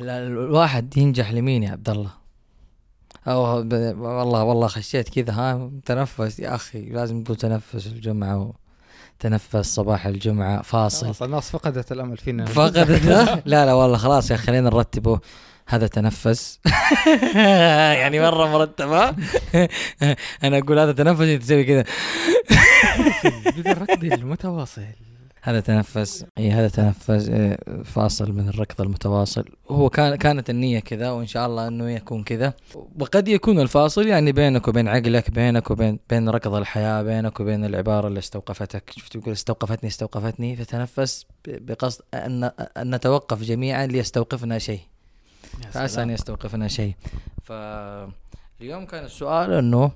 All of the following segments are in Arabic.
ال- ال- الواحد ينجح لمين يا عبد الله؟ أو ب- والله والله خشيت كذا ها تنفس يا أخي لازم تقول تنفس الجمعة وتنفس صباح الجمعة فاصل. خلاص الناس فقدت الأمل فينا. فقط لا لا والله خلاص يا خلينا نرتبه هذا تنفس. يعني مرة مرتبه أنا أقول هذا تنفس تسوي كذا. الركض المتواصل. هذا تنفس إي هذا تنفس فاصل من الركض المتواصل. هو كان كانت النية كذا وإن شاء الله إنه يكون كذا. وقد يكون الفاصل يعني بينك وبين عقلك بينك وبين بين ركض الحياة بينك وبين العبارة اللي استوقفتك. شفت يقول استوقفتني استوقفتني فتنفس بقصد ان أن نتوقف جميعا ليستوقفنا شيء. فعسى. أن يستوقفنا شيء. فاليوم كان السؤال إنه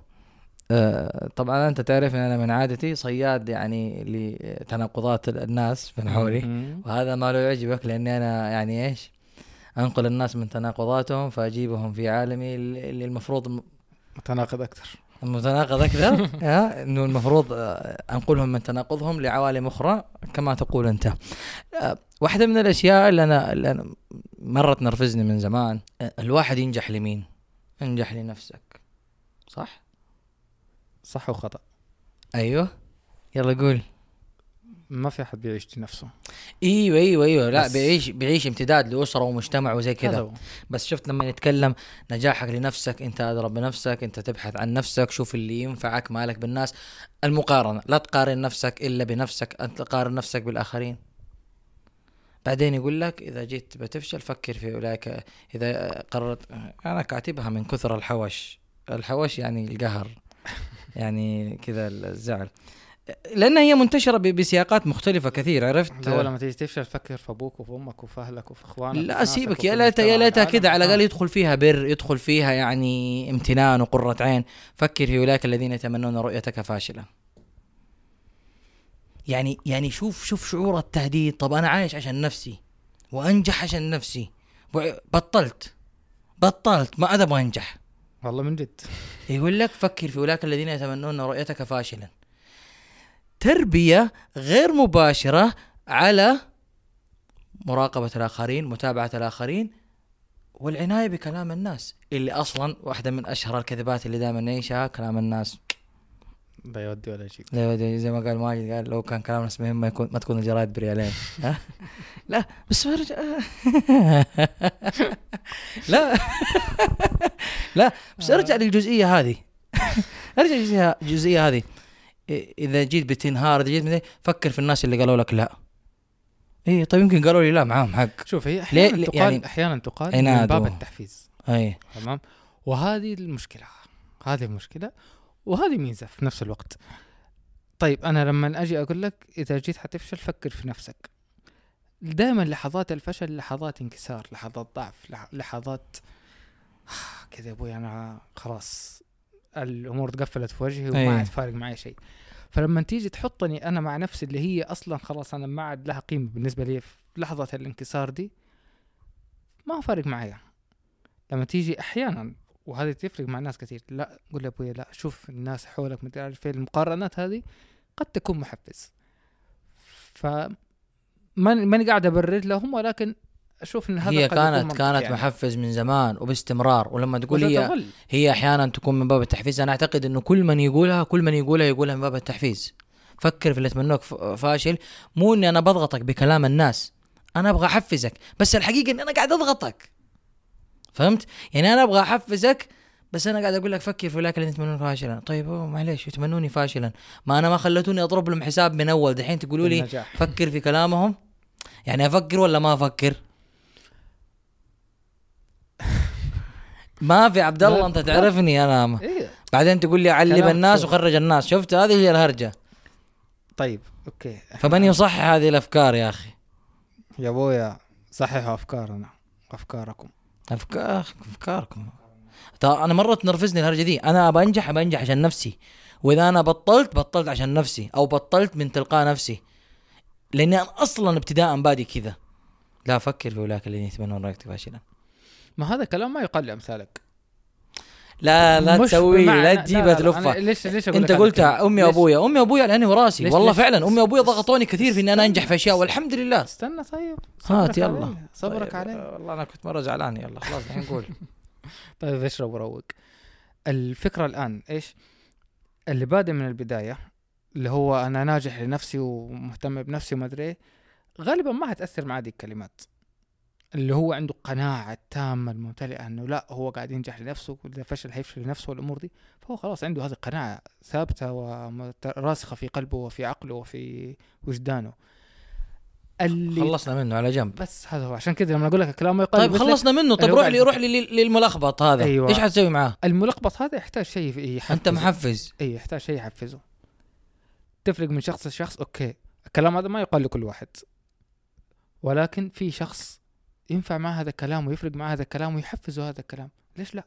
طبعا أنت تعرف إن أنا من عادتي صياد يعني لتناقضات الناس من حولي. وهذا ما له يعجبك لأني أنا يعني إيش؟ أنقل الناس من تناقضاتهم فأجيبهم في عالمي اللي المفروض متناقض أكثر. متناقض أكثر؟ ها؟ إنه المفروض آه، أنقلهم من تناقضهم لعوالم أخرى كما تقول أنت. آه، واحدة من الأشياء اللي أنا, اللي أنا مره تنرفزني من زمان آه، الواحد ينجح لمين؟ انجح لنفسك صح؟ صح وخطا أيوه. يلا قول. ما في أحد بيعيش لنفسه إيوه إيوه إيوه. لا بيعيش بيعيش امتداد لأسرة ومجتمع وزي كذا. بس شفت لما نتكلم نجاحك لنفسك أنت ادرى بنفسك أنت تبحث عن نفسك شوف اللي ينفعك مالك بالناس. المقارنة لا تقارن نفسك إلا بنفسك انت تقارن نفسك بالآخرين. بعدين يقول لك إذا جيت بتفشل فكر في أولئك. إذا قررت أنا كاتبها من كثر الحوش. الحوش يعني القهر. يعني كذا الزعل. لأن هي منتشرة بسياقات مختلفة كثير عرفت؟ هو لما تيجي تفشل فكر في أبوك وفي أمك وفي أهلك وفي إخوانك لا سيبك. يا ليتها يا ليتها. كذا على الأقل آه. يدخل فيها بر يدخل فيها يعني امتنان وقرة عين. فكر في أولئك الذين يتمنون رؤيتك فاشلا يعني يعني شوف شوف شعور التهديد. طب أنا عايش عشان نفسي وأنجح عشان نفسي بطلت بطلت ما أبغى انجح والله من جد. يقول لك فكر في أولئك الذين يتمنون رؤيتك فاشلا. تربية غير مباشرة على مراقبة الآخرين متابعة الآخرين والعناية بكلام الناس اللي أصلا واحدة من أشهر الكذبات اللي دائما نعيشها كلام الناس. لا يودي ولا يجيب لا زي ما قال ماجد قال لو كان كلام الناس مهم ما يكون ما تكون الجرايد بريالين. ها؟ لا بس لا. لا بس ارجع للجزئية هذه. ارجع للجزئيه هذه. إذا جيت بتنهار إذا جيت فكر في الناس اللي قالوا لك لا. اي طيب يمكن قالوا لي لا معاهم حق. شوف هي أحيانا ليه- تقال يعني أحيانا تقال من باب التحفيز. أي. تمام؟ وهذه المشكلة. هذه المشكلة وهذه ميزة في نفس الوقت. طيب أنا لما أجي أقول لك إذا جيت حتفشل فكر في نفسك. دائما لحظات الفشل لحظات انكسار لحظات ضعف لح- لحظات كذا يا أبوي أنا خلاص الأمور تقفلت في وجهي. وما عاد فارق معي شيء. فلما تيجي تحطني أنا مع نفسي اللي هي أصلا خلاص أنا ما عاد لها قيمة بالنسبة لي في لحظة الانكسار دي ما فارق معايا. لما تيجي أحيانا وهذه تفرق مع ناس كثير لا قول يا أبوي لا شوف الناس حولك مدري عارف إيه، المقارنات هذه قد تكون محفز. ف ماني قاعد أبرر لهم ولكن أشوف إن هذا هي كانت كانت يعني. محفز من زمان وباستمرار ولما تقول هي. هي أحيانا تكون من باب التحفيز. أنا أعتقد إنه كل من يقولها كل من يقولها يقولها من باب التحفيز. فكر في اللي يتمنوك ف- فاشل. مو إني أنا بضغطك بكلام الناس. أنا أبغى أحفزك. بس الحقيقة إني أنا قاعد أضغطك. فهمت؟ يعني أنا أبغى أحفزك بس أنا قاعد أقول لك فكر في الذين يتمنون فاشلا. طيب معليش يتمنوني فاشلا. ما أنا ما خلتوني أضرب لهم حساب من أول. دحين تقولوا لي. فكر في كلامهم. يعني أفكر ولا ما أفكر؟ ما في عبد الله انت. تعرفني أنا. إيه. بعدين تقول لي علم الناس. وخرج الناس. شفت؟ هذه هي الهرجة. طيب أوكي. فمن يصحح هذه الأفكار يا أخي؟ يا أبويا صححوا أفكارنا أفكاركم. افكار أفكاركم. أنا مرة تنرفزني الهرجة دي. أنا أبى أنجح أبى أنجح عشان نفسي. وإذا أنا بطلت بطلت عشان نفسي. أو بطلت من تلقاء نفسي. لأني أنا أصلا ابتداء بادي كذا. لا فكر في أولئك الذين يتمنون رأيك فاشلا ما هذا كلام ما يقال لامثالك لا لا تسوي لا تجيبها تلفها ليش ليش أقول أنت لك هذه قلت الكلمة؟ أمي؟ وأبويا أمي وأبويا عيني وراسي ليش- والله ليش؟ فعلا أمي وأبويا. ضغطوني كثير في اني أنا أنجح في أشياء والحمد لله استنى طيب هات يلا صبرك طيب، علي والله أنا كنت مرة زعلان يلا خلاص الحين قول طيب اشرب وروق الفكرة الآن إيش اللي بادئ من البداية اللي هو أنا ناجح لنفسي ومهتم بنفسي وما أدري إيه، غالبا ما هتأثر معاه دي الكلمات اللي هو عنده قناعة تامة الممتلئة أنه لا هو قاعد ينجح لنفسه وإذا فشل هيفشل لنفسه والأمور دي. فهو خلاص عنده هذه القناعة ثابتة وراسخة في قلبه وفي عقله وفي وجدانه. اللي خلصنا منه على جنب. بس هذا هو. عشان كذا لما أقول لك الكلام ما يقال طيب خلصنا منه. طيب روح لي روح لي لل- للملخبط هذا. أيوة. إيش حتسوي معاه؟ الملخبط هذا يحتاج شيء يحفزه. أنت محفز. إي يحتاج شيء يحفزه. تفرق من شخص لشخص؟ أوكي. الكلام هذا ما يقال لكل واحد. ولكن في شخص ينفع مع هذا الكلام ويفرق مع هذا الكلام ويحفزه هذا الكلام. ليش لا؟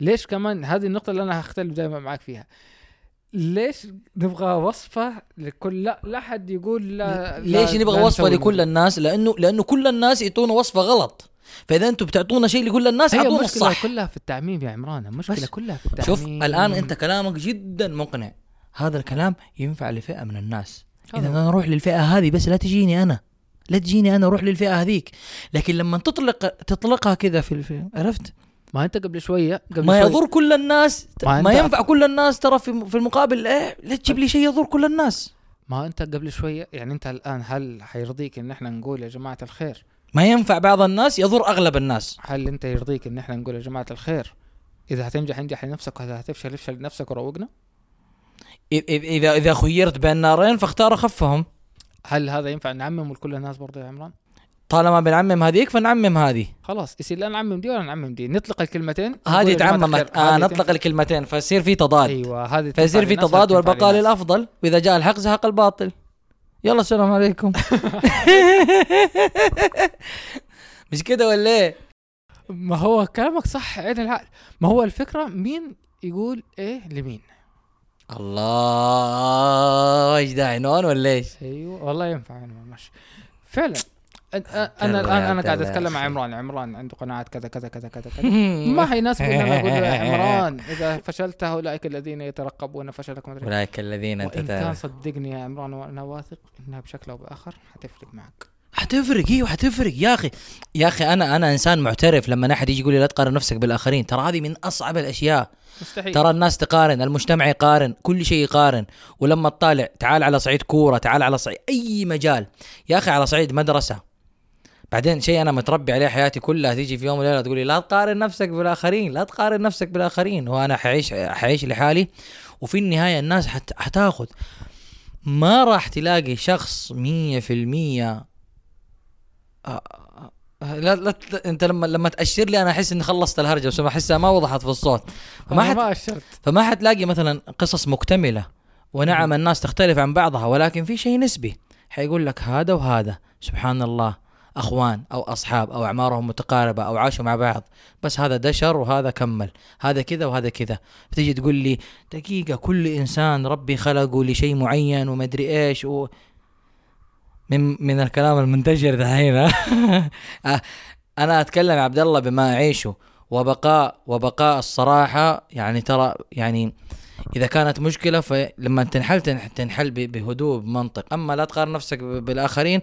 ليش كمان هذه النقطة اللي أنا هختلف دائما معك فيها. ليش نبغى وصفة لكل لا لا حد يقول لا ليش لا- نبغى لا وصفة لكل. الناس؟ لأنه لأنه كل الناس يعطونا وصفة غلط. فإذا أنتم بتعطونا شيء لكل الناس أعطونا الصح كلها في التعميم يا عمران المشكلة بس. كلها في التعميم. شوف الآن أنت كلامك جدا مقنع. هذا الكلام ينفع لفئة من الناس. إذا. أنا أروح للفئة هذه بس لا تجيني أنا. لا تجيني أنا روح للفئة هذيك. لكن لما تطلق تطلقها كذا في الفئة عرفت؟ ما أنت قبل شوية قبل ما شوية. يضر كل الناس ما ما, ينفع كل الناس ترى في في المقابل إيه؟ لا تجيب لي شيء يضر كل الناس. ما أنت قبل شوية يعني أنت الآن هل حيرضيك إن إحنا نقول يا جماعة الخير؟ ما ينفع بعض الناس يضر أغلب الناس. هل أنت يرضيك إن إحنا نقول يا جماعة الخير؟ إذا هتنجح انجح لنفسك وإذا هتفشل افشل لنفسك وروقنا. اذا إذا خيرت بين نارين فاختار أخفهم. هل هذا ينفع نعمم لكل الناس برضه يا عمران؟ طالما بنعمم هذيك فنعمم هذه. خلاص يصير لا نعمم دي ولا نعمم دي. نطلق الكلمتين هذه تعممت. آه نطلق الكلمتين فيصير في تضاد. أيوه هذه فيصير في تضاد والبقاء. للافضل وإذا جاء الحق زهق الباطل. يلا السلام عليكم. مش كده ولا إيه؟ ما هو كلامك صح عين العقل. ما هو الفكرة؟ مين يقول إيه لمين؟ الله إيش ده عنوان ولا إيش؟ أيوه والله ينفع أنا ماشي فعلا. أنا الآن أنا قاعد أتكلم مع عمران. عمران عنده قناعات كذا كذا كذا كذا كذا. ما حيناسب ان أنا أقول له يا عمران إذا فشلت اولئك الذين يترقبون فشلك ما أدري. أولئك الذين انت كان صدقني يا عمران وأنا واثق إنها بشكل أو بآخر حتفرق معك. حتفرق أيوه حتفرق يا أخي يا أخي أنا أنا إنسان معترف لما أحد يجي يقول لي لا تقارن نفسك بالآخرين. ترى هذه من أصعب الأشياء. مستحيل. ترى الناس تقارن المجتمع يقارن كل شيء يقارن. ولما تطالع تعال على صعيد كورة تعال على صعيد أي مجال. يا أخي على صعيد مدرسة. بعدين شيء أنا متربي عليه حياتي كلها تيجي في يوم وليلة تقول لي لا تقارن نفسك بالآخرين لا تقارن نفسك بالآخرين. وأنا حعيش حعيش لحالي. وفي النهاية الناس حت حتاخذ. ما راح تلاقي شخص مية في المية لا لا ت- انت لما لما تأشر لي أنا أحس إني خلصت الهرجة بس أحسها ما وضحت في الصوت. فما حت ما أشرت. فما حتلاقي مثلا قصص مكتملة ونعم الناس تختلف عن بعضها ولكن في شيء نسبي. حيقول لك هذا وهذا. سبحان الله. أخوان أو أصحاب أو أعمارهم متقاربة أو عاشوا مع بعض. بس هذا دشر وهذا كمل. هذا كذا وهذا كذا. فتيجي تقول لي دقيقة كل إنسان ربي خلقه لشيء معين ومدري إيش و من من الكلام المنتشر دحين؟ آه، أنا أتكلم يا عبد الله بما أعيشه وبقاء وبقاء الصراحة. يعني ترى يعني إذا كانت مشكلة فلما تنحل تنح- تنحل بهدوء بمنطق. أما لا تقارن نفسك بالآخرين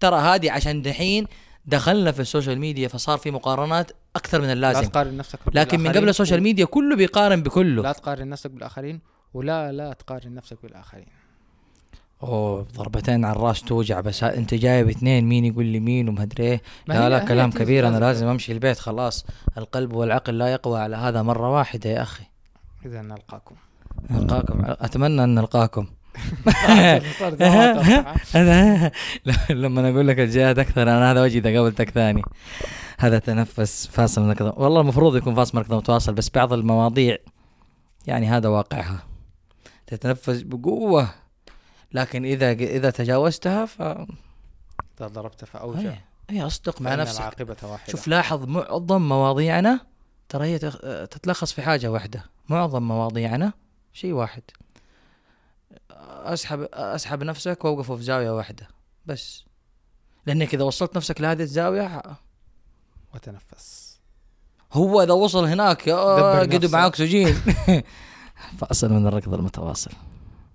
ترى هذه عشان دحين دخلنا في ال social media فصار في مقارنات أكثر من لا اللازم تقارن نفسك لكن من قبل ال social media كله بيقارن بكله. لا تقارن نفسك بالآخرين ولا لا تقارن نفسك بالآخرين. أوه ضربتين على الراس توجع بس أنت جايب اثنين مين يقول لي مين وما أدري إيه. لا لا كلام كبير أنا لازم. أمشي البيت خلاص. القلب والعقل لا يقوى على هذا مرة واحدة يا أخي. إذا نلقاكم. نلقاكم. أتمنى أن نلقاكم. لما أقول لك الجهاد أكثر أنا هذا وجهي إذا قابلتك ثاني. هذا تنفس فاصل من والله المفروض يكون فاصل من متواصل بس بعض المواضيع يعني هذا واقعها. تتنفس بقوة. لكن إذا إذا تجاوزتها ف إذا ضربت فأوجع. هي, هي أصدق مع نفسك. العاقبة واحدة. شوف لاحظ معظم مواضيعنا ترى هي تتلخص في حاجة واحدة. معظم مواضيعنا شيء واحد. أسحب أسحب نفسك واوقفه في زاوية واحدة. بس. لأنك إذا وصلت نفسك لهذه الزاوية وتنفس. هو إذا وصل هناك قدوا نفسه. معاه اكسجين فأصل من الركض المتواصل.